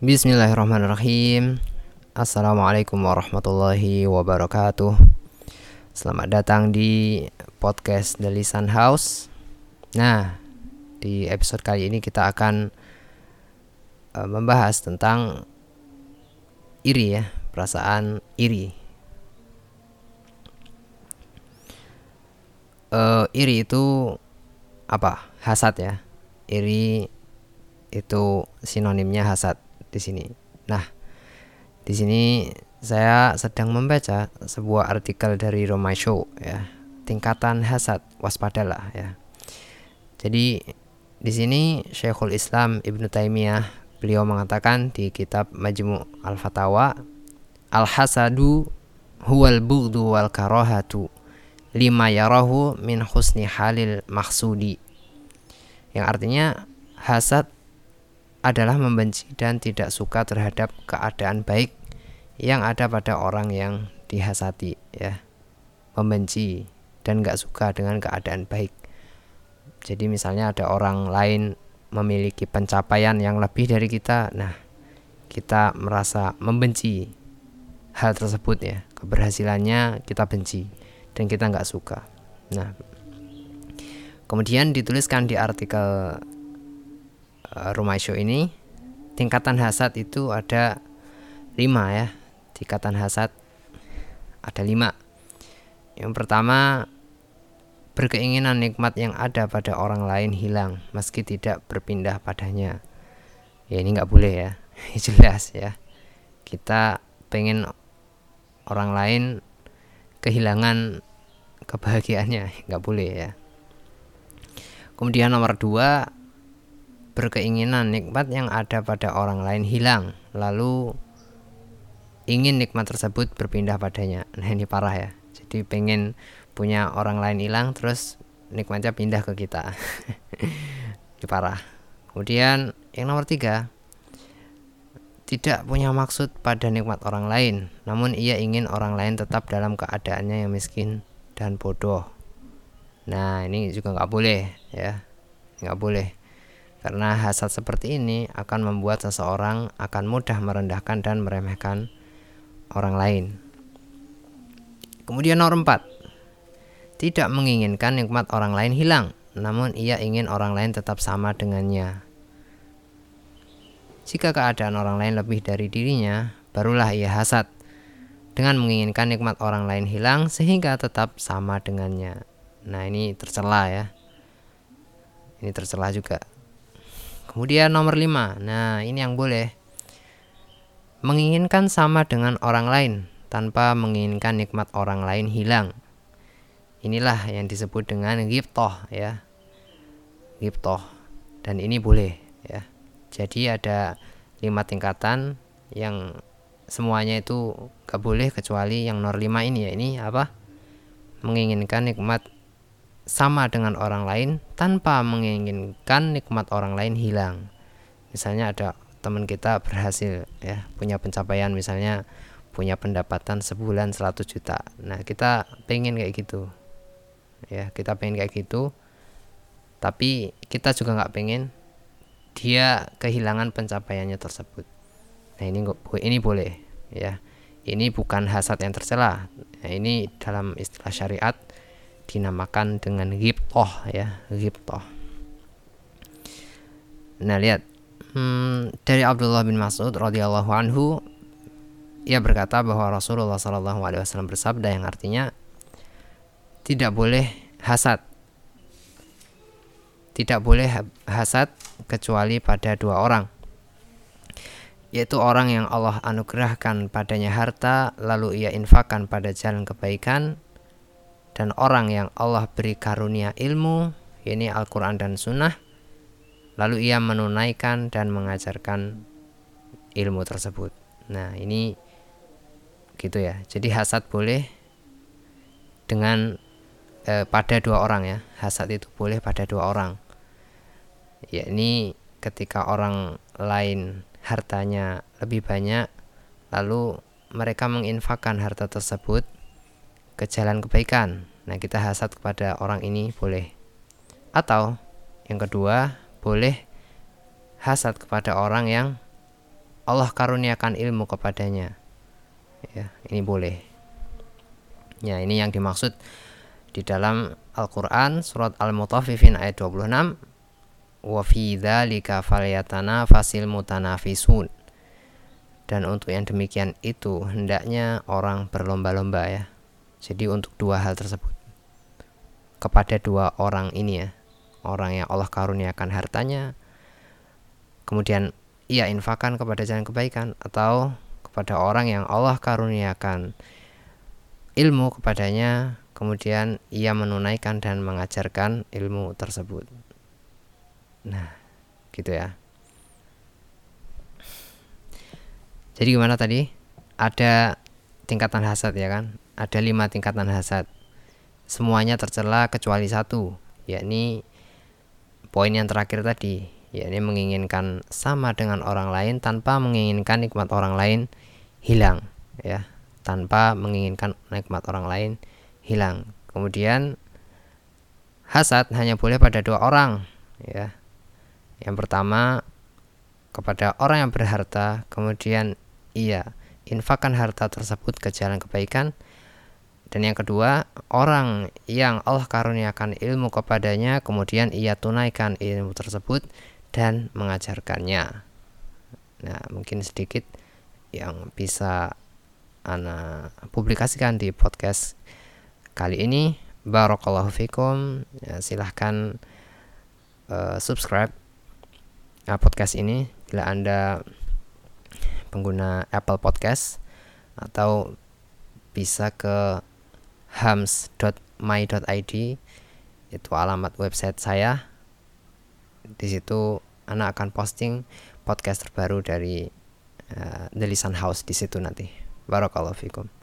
Bismillahirrahmanirrahim. Assalamualaikum warahmatullahi wabarakatuh. Selamat datang di podcast The Lisan House. Nah, di episode kali ini kita akan uh, membahas tentang iri ya, perasaan iri. Uh, Iri itu apa? Hasad ya. Iri itu sinonimnya hasad di sini. Nah, di sini saya sedang membaca sebuah artikel dari Roma Show ya. Tingkatan hasad waspadalah ya. Jadi di sini Syekhul Islam Ibnu Taimiyah beliau mengatakan di kitab Majmu' Al-Fatawa Al-hasadu huwal bughdu wal karahatu lima yarahu min husni halil maksudi yang artinya hasad adalah membenci dan tidak suka terhadap keadaan baik yang ada pada orang yang dihasati ya. Membenci dan gak suka dengan keadaan baik. Jadi misalnya ada orang lain memiliki pencapaian yang lebih dari kita nah kita merasa membenci hal tersebut ya. Keberhasilannya kita benci dan kita nggak suka. Nah kemudian dituliskan di artikel rumah show ini tingkatan hasad itu ada lima ya. Tingkatan hasad ada lima. Yang pertama berkeinginan nikmat yang ada pada orang lain hilang meski tidak berpindah padanya. Ya ini nggak boleh ya. Jelas ya. Kita pengen orang lain kehilangan kebahagiaannya. Nggak boleh ya. Kemudian nomor dua berkeinginan nikmat yang ada pada orang lain hilang, lalu ingin nikmat tersebut berpindah padanya. Nah ini parah ya. Jadi pengen punya orang lain hilang, terus nikmatnya pindah ke kita. ini parah. Kemudian yang nomor tiga, tidak punya maksud pada nikmat orang lain, namun ia ingin orang lain tetap dalam keadaannya yang miskin dan bodoh. Nah ini juga nggak boleh ya, nggak boleh. Karena hasad seperti ini akan membuat seseorang akan mudah merendahkan dan meremehkan orang lain. Kemudian nomor 4. Tidak menginginkan nikmat orang lain hilang, namun ia ingin orang lain tetap sama dengannya. Jika keadaan orang lain lebih dari dirinya, barulah ia hasad dengan menginginkan nikmat orang lain hilang sehingga tetap sama dengannya. Nah, ini tercela ya. Ini tercela juga. Kemudian nomor 5. Nah, ini yang boleh. Menginginkan sama dengan orang lain tanpa menginginkan nikmat orang lain hilang. Inilah yang disebut dengan giptoh ya. Giptoh. Dan ini boleh ya. Jadi ada lima tingkatan yang semuanya itu gak boleh kecuali yang nomor 5 ini ya. Ini apa? Menginginkan nikmat sama dengan orang lain tanpa menginginkan nikmat orang lain hilang. Misalnya ada teman kita berhasil ya punya pencapaian misalnya punya pendapatan sebulan 100 juta. Nah, kita pengen kayak gitu. Ya, kita pengen kayak gitu. Tapi kita juga nggak pengen dia kehilangan pencapaiannya tersebut. Nah, ini ini boleh ya. Ini bukan hasad yang tercela. Nah, ini dalam istilah syariat dinamakan dengan ghibtoh ya ghibtoh nah lihat. Hmm, dari Abdullah bin Mas'ud radhiyallahu anhu ia berkata bahwa Rasulullah Shallallahu Alaihi Wasallam bersabda yang artinya tidak boleh hasad. Tidak boleh hasad kecuali pada dua orang yaitu orang yang Allah anugerahkan padanya harta lalu ia infakkan pada jalan kebaikan dan orang yang Allah beri karunia ilmu, ini Al-Quran dan Sunnah, lalu ia menunaikan dan mengajarkan ilmu tersebut. Nah ini gitu ya. Jadi hasad boleh dengan eh, pada dua orang ya. Hasad itu boleh pada dua orang. Ya ini ketika orang lain hartanya lebih banyak, lalu mereka menginfakkan harta tersebut ke jalan kebaikan. Nah, kita hasad kepada orang ini boleh. Atau yang kedua, boleh hasad kepada orang yang Allah karuniakan ilmu kepadanya. Ya ini boleh. Ya ini yang dimaksud di dalam Al-Qur'an surat Al-Mutaffifin ayat 26 wa fi dzalika falyatanafasil mutanafisun. Dan untuk yang demikian itu hendaknya orang berlomba-lomba ya jadi untuk dua hal tersebut. Kepada dua orang ini ya orang yang Allah karuniakan hartanya kemudian ia infakkan kepada jalan kebaikan atau kepada orang yang Allah karuniakan ilmu kepadanya kemudian ia menunaikan dan mengajarkan ilmu tersebut. Nah gitu ya. Jadi gimana tadi? Ada tingkatan hasad ya kan ada lima tingkatan hasad. Semuanya tercela kecuali satu yakni poin yang terakhir tadi yakni menginginkan sama dengan orang lain tanpa menginginkan nikmat orang lain hilang ya. Tanpa menginginkan nikmat orang lain hilang. Kemudian hasad hanya boleh pada dua orang ya. Yang pertama kepada orang yang berharta kemudian ia infakkan harta tersebut ke jalan kebaikan dan yang kedua, orang yang Allah karuniakan ilmu kepadanya, kemudian ia tunaikan ilmu tersebut dan mengajarkannya. Nah, mungkin sedikit yang bisa Ana publikasikan di podcast kali ini. Barakallahu fikum. Ya, silahkan uh, subscribe uh, podcast ini bila Anda pengguna Apple Podcast atau bisa ke hams.my.id itu alamat website saya di situ anak akan posting podcast terbaru dari uh, The Lisan House di situ nanti. Barakallahu fikum.